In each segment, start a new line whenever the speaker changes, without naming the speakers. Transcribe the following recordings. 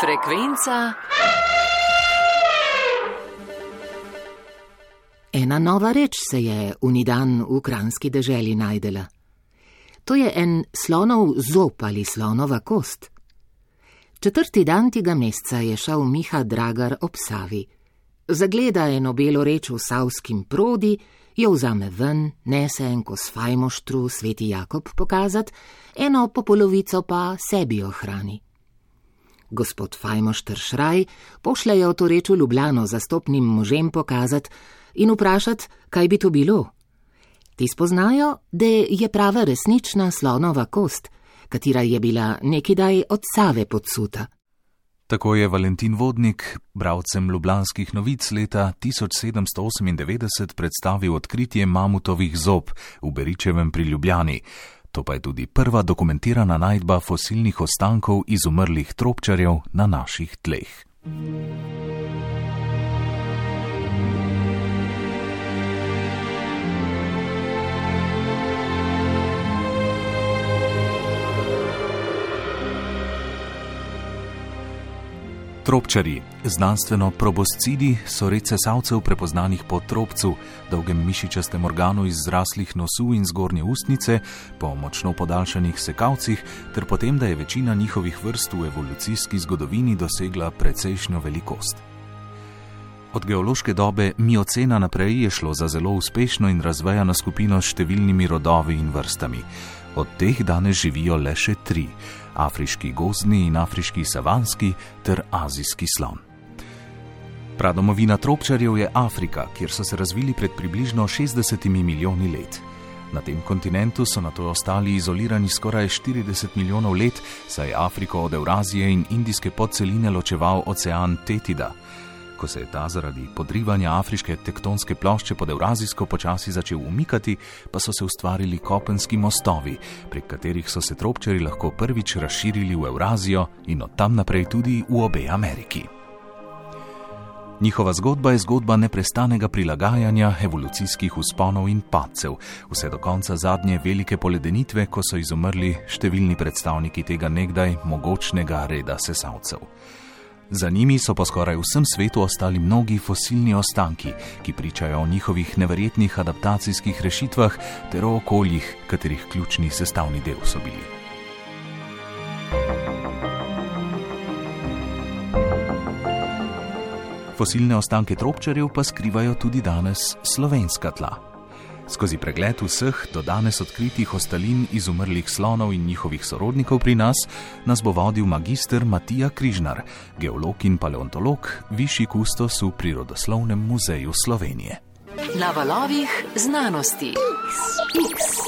Frekvenca. Ena nova reč se je unidan v kranski deželi najdela. To je en slonov zob ali slonova kost. Četrti dan tega meseca je šel Miha Dragar ob Savi. Zagleda eno belo reč v savskim prodi, jo vzame ven, nese en kos fajmoštru sveti Jakob pokazat, eno po polovico pa sebi ohrani. Gospod Fajmoštr Šraj pošljajo to reč v Ljubljano zastopnim možem pokazat in vprašat, kaj bi to bilo. Ti spoznajo, da je prava resnična slonova kost, katera je bila nekidaj od Save podsuta.
Tako je Valentin Vodnik, bravcem ljubljanskih novic leta 1798, predstavil odkritje mamutovih zob v Beričevem pri Ljubljani. To pa je tudi prva dokumentirana najdba fosilnih ostankov izumrlih tropčarjev na naših tleh. Tropčari, znanstveno proboscidi, so rece savcev prepoznanih po tropcu, dolgem mišičastem organu iz zraslih nosu in zgornje ustnice, po močno podaljšanih sekavcih, ter potem, da je večina njihovih vrst v evolucijski zgodovini dosegla precejšnjo velikost. Od geološke dobe miocena naprej je šlo za zelo uspešno in razvejano skupino s številnimi rodovi in vrstami. Od teh danes živijo le še tri: afriški gozdni in afriški savanski ter azijski slon. Pradomovina tropčarjev je Afrika, kjer so se razvili pred približno 60 milijoni let. Na tem kontinentu so na to ostali izolirani skoraj 40 milijonov let, saj je Afriko od Eurazije in Indijske podceline ločeval ocean Tetida. Ko se je ta zaradi podrivanja afriške tektonske plošče pod Eurazijsko počasi začel umikati, pa so se ustvarili kopenski mostovi, prek katerih so se tropčari lahko prvič razširili v Eurazijo in od tam naprej tudi v obe Ameriki. Njihova zgodba je zgodba neprestanega prilagajanja, evolucijskih usponov in padcev, vse do konca zadnje velike poledenitve, ko so izumrli številni predstavniki tega nekdaj mogočnega reda sesalcev. Za njimi so po skoraj vsem svetu ostali mnogi fosilni ostanki, ki pričajo o njihovih neverjetnih adaptacijskih rešitvah ter o okoljih, katerih ključni sestavni del so bili. Fosilne ostanke tropčarjev pa skrivajo tudi danes slovenska tla. Skozi pregled vseh do danes odkritih ostalin izumrlih slonov in njihovih sorodnikov pri nas, nas bo vodil magistr Matija Križnar, geolog in paleontolog, višji kustos v Prirodoslovnem muzeju Slovenije.
Na valovih znanosti. X.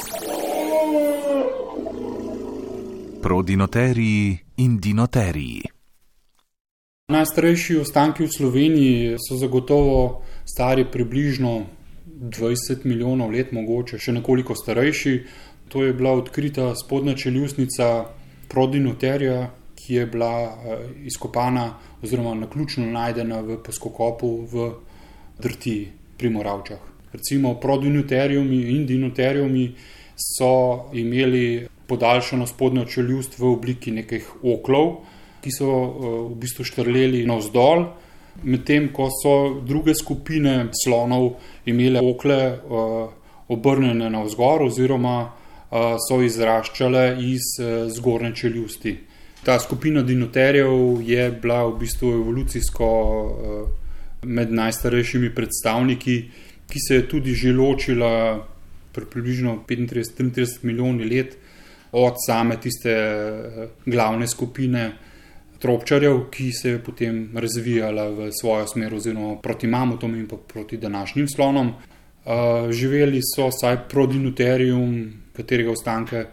Prodinoteriji in dinoteriji.
Najstarejši ostanki v Sloveniji so zagotovo stari približno 20 milijonov let, mogoče še nekoliko starejši. To je bila odkrita spodnja čeljustnica Prodinoterja, ki je bila eh, izkopana oziroma na ključno najdena v poskokopu v Drti pri Moravčah. Recimo Prodinoterjumi in Dinoterjumi so imeli podaljšano spodnjo čeljust v obliki nekih oklov, ki so eh, v bistvu štrleli navzdol medtem ko so druge skupine slonov imele okle uh, obrnjene navzgor oziroma uh, so izraščale iz uh, zgornje čeljusti. Ta skupina dinoterjev je bila v bistvu evolucijsko uh, med najstarejšimi predstavniki, ki se je tudi že ločila pri približno 35-33 milijoni let od same tiste uh, glavne skupine tropčarjev, ki se je potem razvijala v svojo smer, oziroma proti mamutom in proti današnjim slonom. Uh, živeli so vsaj prodinoterium, katerega ostanke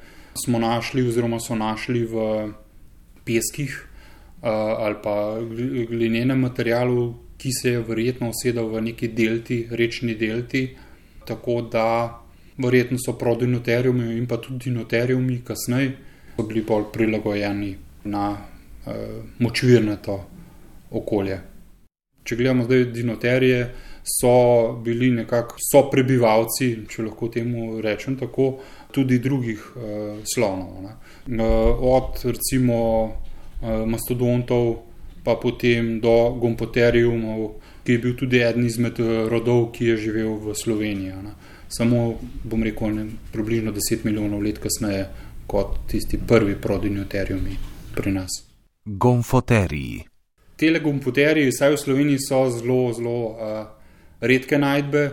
smo našli, oziroma so našli v peskih uh, ali pa glinenem materialu, ki se je verjetno usedel v neki delti, rečni delti. Tako da verjetno so prodinoteriumi in pa tudi dinoteriumi kasneje bili bolj prilagojeni na močvirnato okolje. Če gledamo zdaj dinoterije, so bili nekako so prebivalci, če lahko temu rečem tako, tudi drugih uh, slonov. Ne. Od recimo mastodontov, pa potem do gompoteriumov, ki je bil tudi eden izmed rodov, ki je živel v Sloveniji. Ne. Samo, bom rekel, ne, približno 10 milijonov let kasneje, kot tisti prvi prodinjoteriumi pri nas.
Gomfoteriji.
Tele gomfoteriji, vsaj v Sloveniji, so zelo, zelo uh, redke najdbe,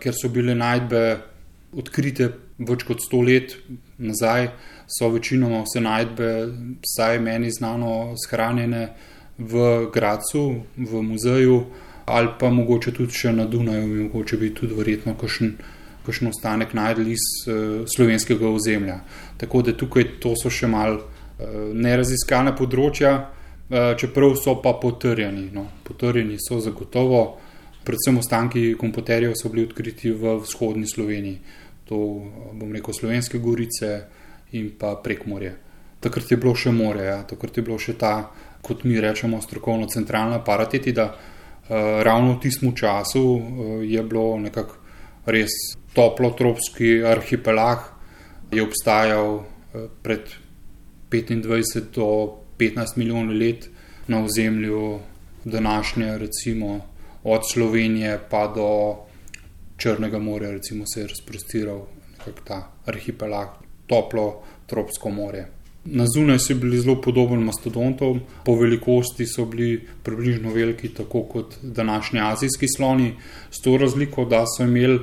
ker so bile najdbe odkrite več kot 100 let nazaj, so večinoma vse najdbe, vsaj meni znano, shranjene v Gracu, v muzeju, ali pa mogoče tudi še na Dunaju, mogoče bi tudi verjetno kakšen. Kakšen ostanek najdli iz uh, slovenskega ozemlja. Tako da tukaj to so še malo uh, neraziskane področja, uh, čeprav so pa potrjeni. No. Potrjeni so zagotovo, predvsem ostanki komputerjev so bili odkriti v vzhodni Sloveniji, to bom rekel slovenske gorice in pa prek morja. Takrat je bilo še more, ja. takrat je bilo še ta, kot mi rečemo, strokovno centralna paratetida. Uh, ravno v tistem času je bilo nekako res toplo tropski arhipelag, je obstajal pred 25 do 15 milijonov let na ozemlju današnje, recimo od Slovenije pa do Črnega morja, recimo se je razprostiral ta arhipelag, toplo tropsko more. Na zunaj so bili zelo podobni mastodontom, po velikosti so bili približno veliki, tako kot današnji azijski sloni, s to razliko, da so imeli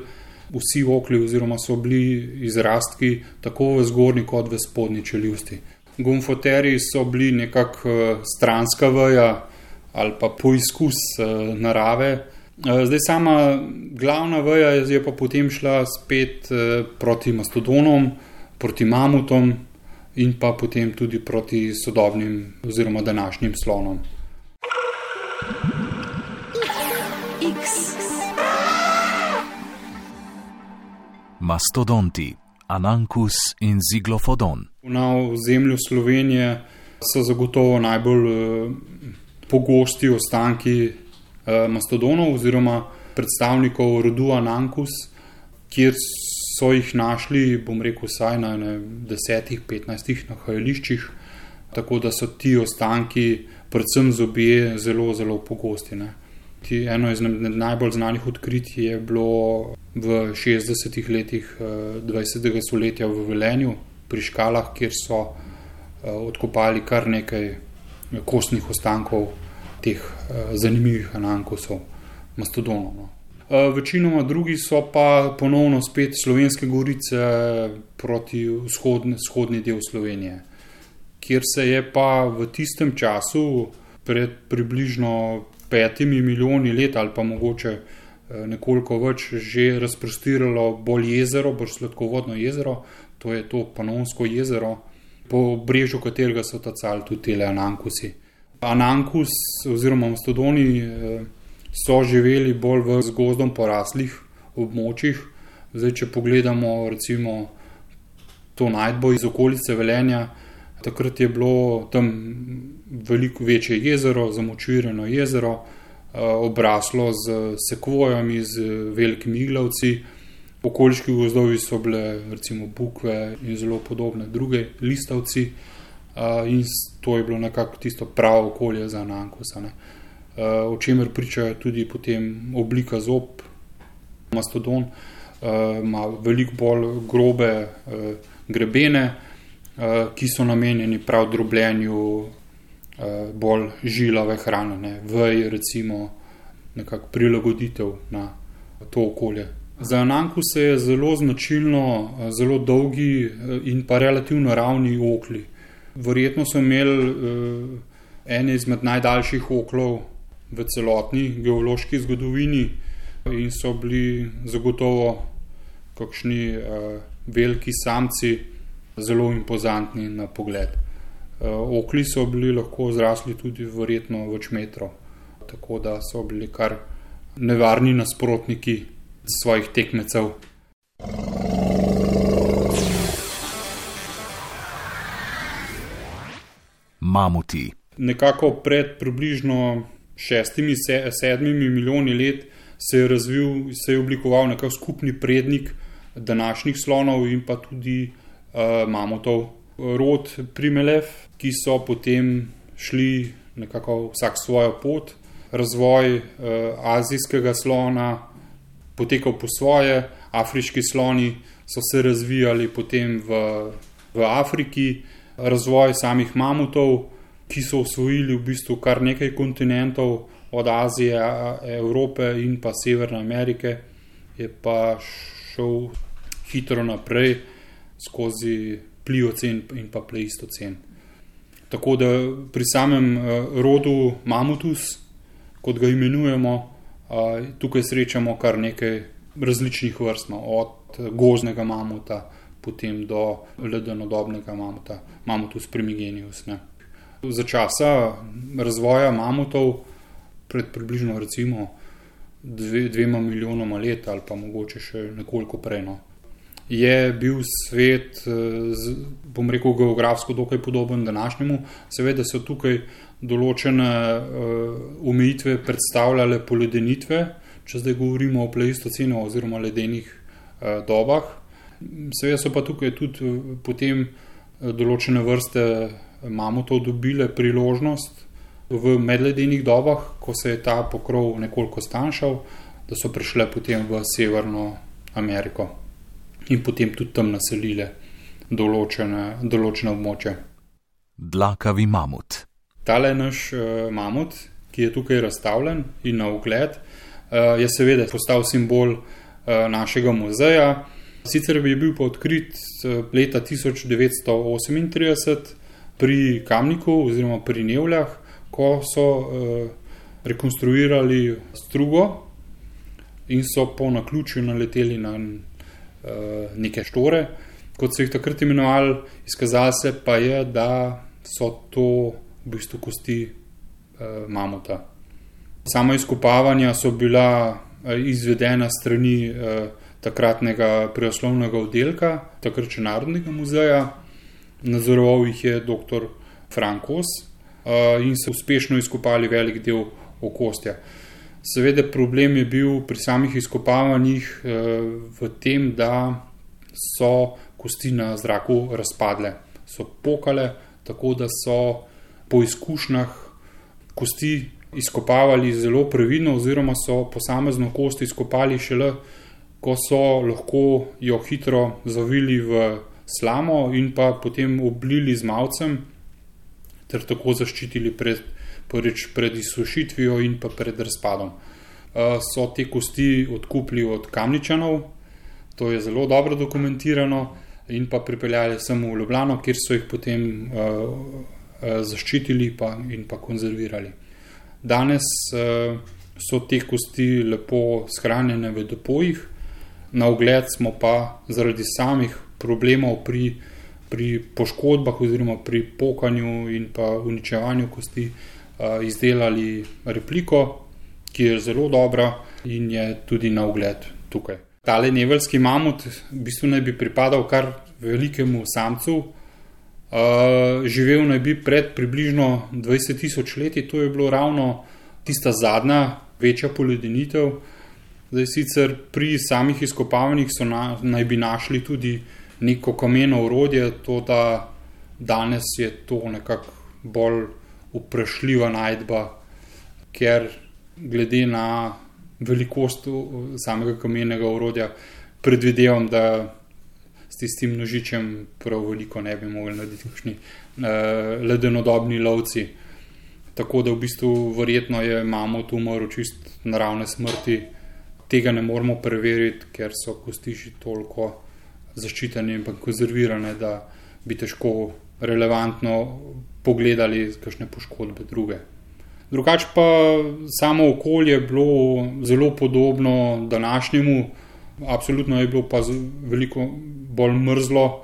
vsi okli, oziroma so bili izrastki tako v zgornji kot v spodnji čeljusti. Gomfoteri so bili nekako eh, stranska veja ali pa poizkus eh, narave. Eh, zdaj, sama glavna veja je pa potem šla spet proti mastodonom, proti mamutom in pa potem tudi proti sodobnim oziroma današnjim slonom.
Mastodonti, Anankus in Ziglofodon.
Na ozemlju Slovenije so zagotovo najbolj eh, pogosti ostanki eh, mastodonov oziroma predstavnikov rodu Anankus, kjer so jih našli, bom rekel, vsaj na 10-15 nahajališčih, tako da so ti ostanki, predvsem zobje, zelo, zelo pogosti. Ne. Eno izmed najbolj znanih odkritij je bilo v 60-ih letih 20. Eh, stoletja v Velenju, pri Škalah, kjer so eh, odkopali kar nekaj kostnih ostankov teh eh, zanimivih anankosov, mastodonov. No. Eh, večinoma drugi so pa ponovno spet slovenske gorice proti vzhodni, vzhodni del Slovenije, kjer se je pa v tistem času, pred približno petimi milijoni let ali pa mogoče eh, nekoliko več, že razprostiralo bolj jezero, bolj sladkovodno jezero, to je to Panonsko jezero, po brežu katerega so tacali tudi te Anankusi. Anankus oziroma Mastodoni. Eh, so živeli bolj v zgozdom poraslih območjih. Zdaj, če pogledamo recimo to najdbo iz okolice Velenja, takrat je bilo tam veliko večje jezero, zamočvirano jezero, eh, obraslo z sekvojami, z velikimi iglavci. Okoliški gozdovi so bile recimo bukve in zelo podobne druge listavci. Uh, in to je bilo nekako tisto pravo okolje za Nankusa. Uh, Eh, o čemer pričajo tudi potem oblika zob. Mastodon ima veliko bolj grobe grebene, ki so namenjeni prav drobljenju bolj žilave hrane, vej, recimo, nekakšno prilagoditev na to okolje. Za Ananku se je zelo značilno, zelo dolgi in pa relativno ravni okli. Verjetno so imeli ene izmed najdaljših oklov v celotni geološki zgodovini in so bili zagotovo kakšni veliki samci, zelo impozantni na pogled. Uh, okli so bili lahko zrasli tudi verjetno več metrov, tako da so bili kar nevarni nasprotniki svojih tekmecev.
Mamuti.
Nekako pred približno šestimi, sedmimi milijoni let se je razvil, se je oblikoval nekakšen skupni prednik današnjih slonov in pa tudi uh, mamutov. Rod Primelev, ki so potem šli nekako vsak svojo pot. Razvoj eh, azijskega slona potekal po svoje, afriški sloni so se razvijali potem v, v Afriki, razvoj samih mamutov, ki so osvojili v bistvu kar nekaj kontinentov, od Azije, Evrope in pa Severne Amerike, je pa šel hitro naprej skozi pliocen in pa pleistocen. Tako da pri samem eh, rodu Mamutus, kot ga imenujemo, eh, tukaj srečamo kar nekaj različnih vrst, no, od gozdnega mamuta, potem do ledenodobnega mamuta, Mamutus primigenius. Ne. Za časa razvoja mamutov, pred približno recimo dve, dvema milijonoma let ali pa mogoče še nekoliko prej. No. Je bil svet, eh, bom rekel, geografsko dokaj podoben današnjemu, seveda so tukaj določene uh, omejitve predstavljale poledenitve, če zdaj govorimo o pleistocenu oziroma ledenih uh, dobah. Seveda so pa tukaj tudi potem določene vrste mamutov dobile priložnost, v medledenih dobah, ko se je ta pokrov nekoliko stanjšal, da so prišle potem v Severno Ameriko in potem tudi tam naselile določene, določene območje.
Dlakavi mamut.
Tale naš uh, mamut, ki je tukaj razstavljen in na ogled, uh, je seveda postal simbol uh, našega muzeja. Sicer bi bil pa odkrit leta 1938 pri Kamniku oziroma pri Nevljah, ko so uh, rekonstruirali strugo in so po naključju naleteli na neke štore, kot so jih takrat imenovali, izkazalo se pa je, da so to v bistvu kosti uh, mamuta. Sama izkopavanja so bila uh, izvedena strani uh, takratnega preoslovnega oddelka, takrat še Narodnega muzeja. Nadzoroval jih je dr. Frankos, Eh, in so uspešno izkopali velik del okostja. Seveda, problem je bil pri samih izkopavanjih eh, v tem, da so kosti na zraku razpadle, so pokale, tako da so po izkušnjah kosti izkopavali zelo previdno, oziroma so posamezno kost izkopali šele, ko so lahko jo hitro zavili v slamo in pa potem oblili z malcem ter tako zaščitili pred, prvič pred izsušitvijo in pa pred razpadom. Uh, so te kosti odkupili od Kamničanov, to je zelo dobro dokumentirano, in pa pripeljali samo v Ljubljano, kjer so jih potem uh, uh, zaščitili pa, in pa konzervirali. Danes so te kosti lepo shranjene v depojih, na ogled smo pa zaradi samih problemov pri pri poškodbah oziroma pri pokanju in pa uničevanju kosti izdelali repliko, ki je zelo dobra in je tudi na ogled tukaj. Tale neveljski mamut v bistvu naj bi pripadal kar velikemu samcu. Uh, živel naj bi pred približno 20 tisoč leti, to je bilo ravno tista zadnja večja poledenitev. Zdaj sicer pri samih izkopavanjih so na, naj bi našli tudi neko kameno urodje, to da danes je to nekako bolj vprašljiva najdba, ker glede na velikost samega kamenega urodja, predvidevam, da s tistim nožičem prav veliko ne bi mogli narediti, kakšni uh, ledenodobni lovci. Tako da v bistvu verjetno je imamo tu umrl čist naravne smrti. Tega ne moramo preveriti, ker so kostiši toliko zaščitene in konzervirane, da bi težko relevantno pogledali kakšne poškodbe druge. Drugač pa samo okolje je bilo zelo podobno današnjemu, absolutno je bilo pa veliko bolj mrzlo,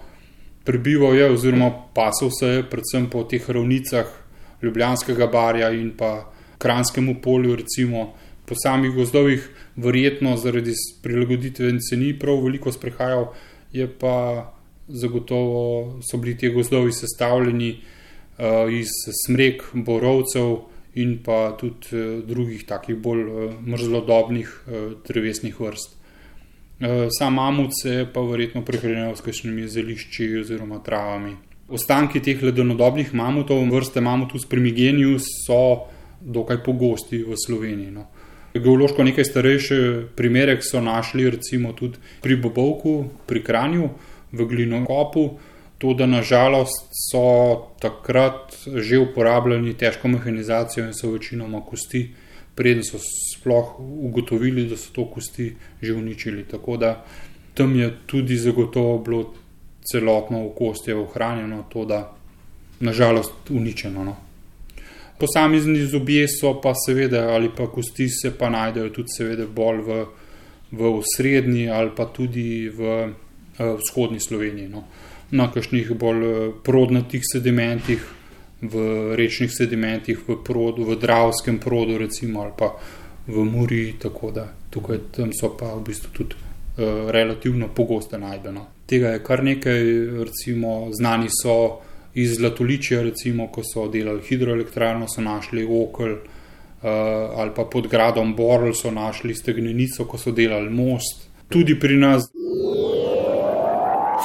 prebival je oziroma pasal se je predvsem po teh ravnicah Ljubljanskega barja in pa Kranskemu polju, recimo po samih gozdovih, verjetno zaradi prilagoditve se ni prav veliko sprehajal, je pa zagotovo so bili ti gozdovi sestavljeni iz smrek, borovcev in pa tudi uh, drugih takih bolj uh, mrzlodobnih drevesnih vrst. Sam mamut se pa verjetno prehranil s kakšnimi zelišči oziroma travami. Ostanki teh ledenodobnih mamutov, vrste mamutus primigenius, so dokaj pogosti v Sloveniji. No. Geološko nekaj starejše primere so našli recimo tudi pri Bobovku, pri Kranju, v Glinokopu. To, da nažalost so takrat že uporabljali težko mehanizacijo in so večinoma kosti, preden so sploh ugotovili, da so to kosti že uničili. Tako da tam je tudi zagotovo bilo celotno okostje ohranjeno, to da nažalost uničeno. No. Posamezni zobje so pa seveda, ali pa kosti se pa najdejo tudi seveda bolj v, v srednji ali pa tudi v uh, vzhodni Sloveniji. No. Na kakšnih bolj eh, prodnatih sedimentih, v rečnih sedimentih, v, produ, v Dravskem produ, recimo, ali pa v Muri, tako da tukaj so pa v bistvu tudi uh, relativno pogoste najdeno. Tega je kar nekaj, recimo, znani so iz Zlatoličja, recimo, ko so delali hidroelektrarno, so našli okol, uh, ali pa pod gradom Borl so našli stegnenico, ko so delali most. Tudi pri nas.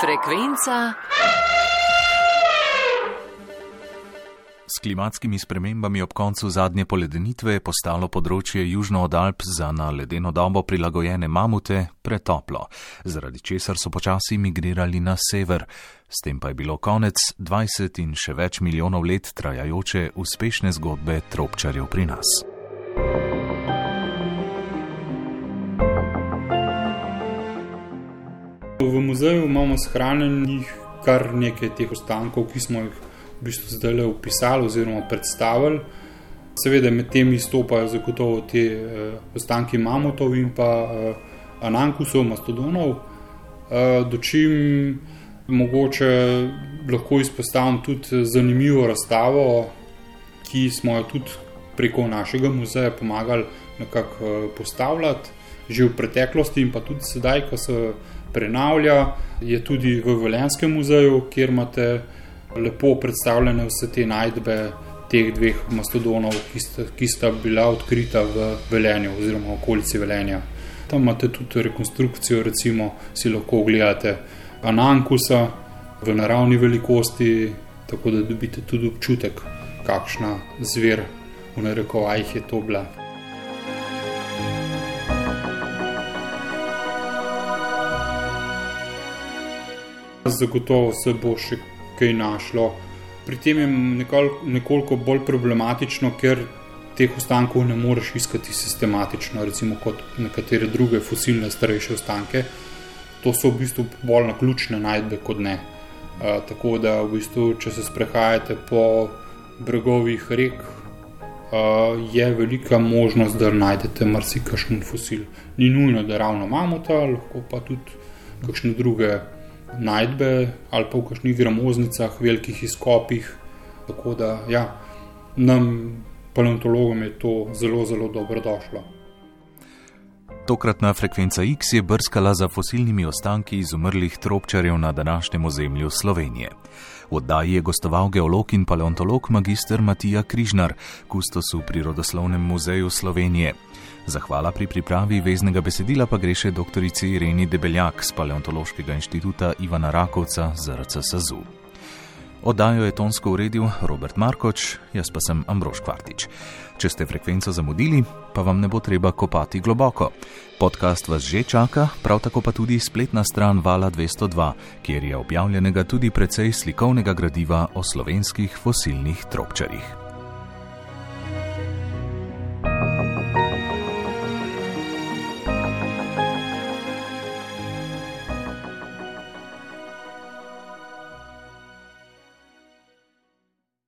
Frekvenca.
S klimatskimi spremembami ob koncu zadnje poledenitve je postalo področje južno od Alp za na ledeno dobo prilagojene mamute pretoplo, zaradi česar so počasi migrirali na sever. S tem pa je bilo konec 20 in še več milijonov let trajajoče uspešne zgodbe tropčarjev pri nas.
V muzeju imamo shranjenih kar nekaj teh ostankov, ki smo jih v bistvu zdaj le opisali oziroma predstavili. Seveda med temi izstopajo zagotovo te uh, ostanki mamutov in pa uh, anankusov, mastodonov, uh, dočim mogoče lahko izpostavim tudi zanimivo razstavo, ki smo jo tudi preko našega muzeja pomagali nekako uh, postavljati, že v preteklosti in pa tudi sedaj, ko se prenavlja, je tudi v Velenskem muzeju, kjer imate lepo predstavljene vse te najdbe teh dveh mastodonov, ki sta, ki sta bila odkrita v Velenju oziroma okolici Velenja. Tam imate tudi rekonstrukcijo, recimo si lahko ogledate Anankusa v naravni velikosti, tako da dobite tudi občutek, kakšna zver v narekovajih je to bila. Zagotovo se bo še kaj našlo. Pri tem je nekoliko bolj problematično, ker teh ostankov ne moreš iskati sistematično, recimo kot nekatere druge fosilne starejše ostanke. To so v bistvu bolj na ključne najdbe kot ne. Uh, tako da, v bistvu, če se sprehajate po bregovih rek, uh, je velika možnost, da najdete marsikšen fosil. Ni nujno, da ravno imamo ta, lahko pa tudi kakšne druge najdbe ali pa v kakšnih gramoznicah, velikih izkopih. Tako da ja, nam, paleontologom, je to zelo, zelo dobro došlo.
Tokratna frekvenca X je brskala za fosilnimi ostanki izumrlih tropčarjev na današnjem ozemlju Slovenije. V oddaji je gostoval geolog in paleontolog magistr Matija Križnar, kustos v Prirodoslovnem muzeju Slovenije. Zahvala pri pripravi veznega besedila pa gre še dr. Ireni Debeljak z Paleontološkega inštituta Ivana Rakovca z RCSZU. Oddajo je tonsko uredil Robert Markoč, jaz pa sem Ambrož Kvartič. Če ste frekvenco zamudili, pa vam ne bo treba kopati globoko. Podcast vas že čaka, prav tako pa tudi spletna stran Vala 202, kjer je objavljenega tudi precej slikovnega gradiva o slovenskih fosilnih tropčarjih.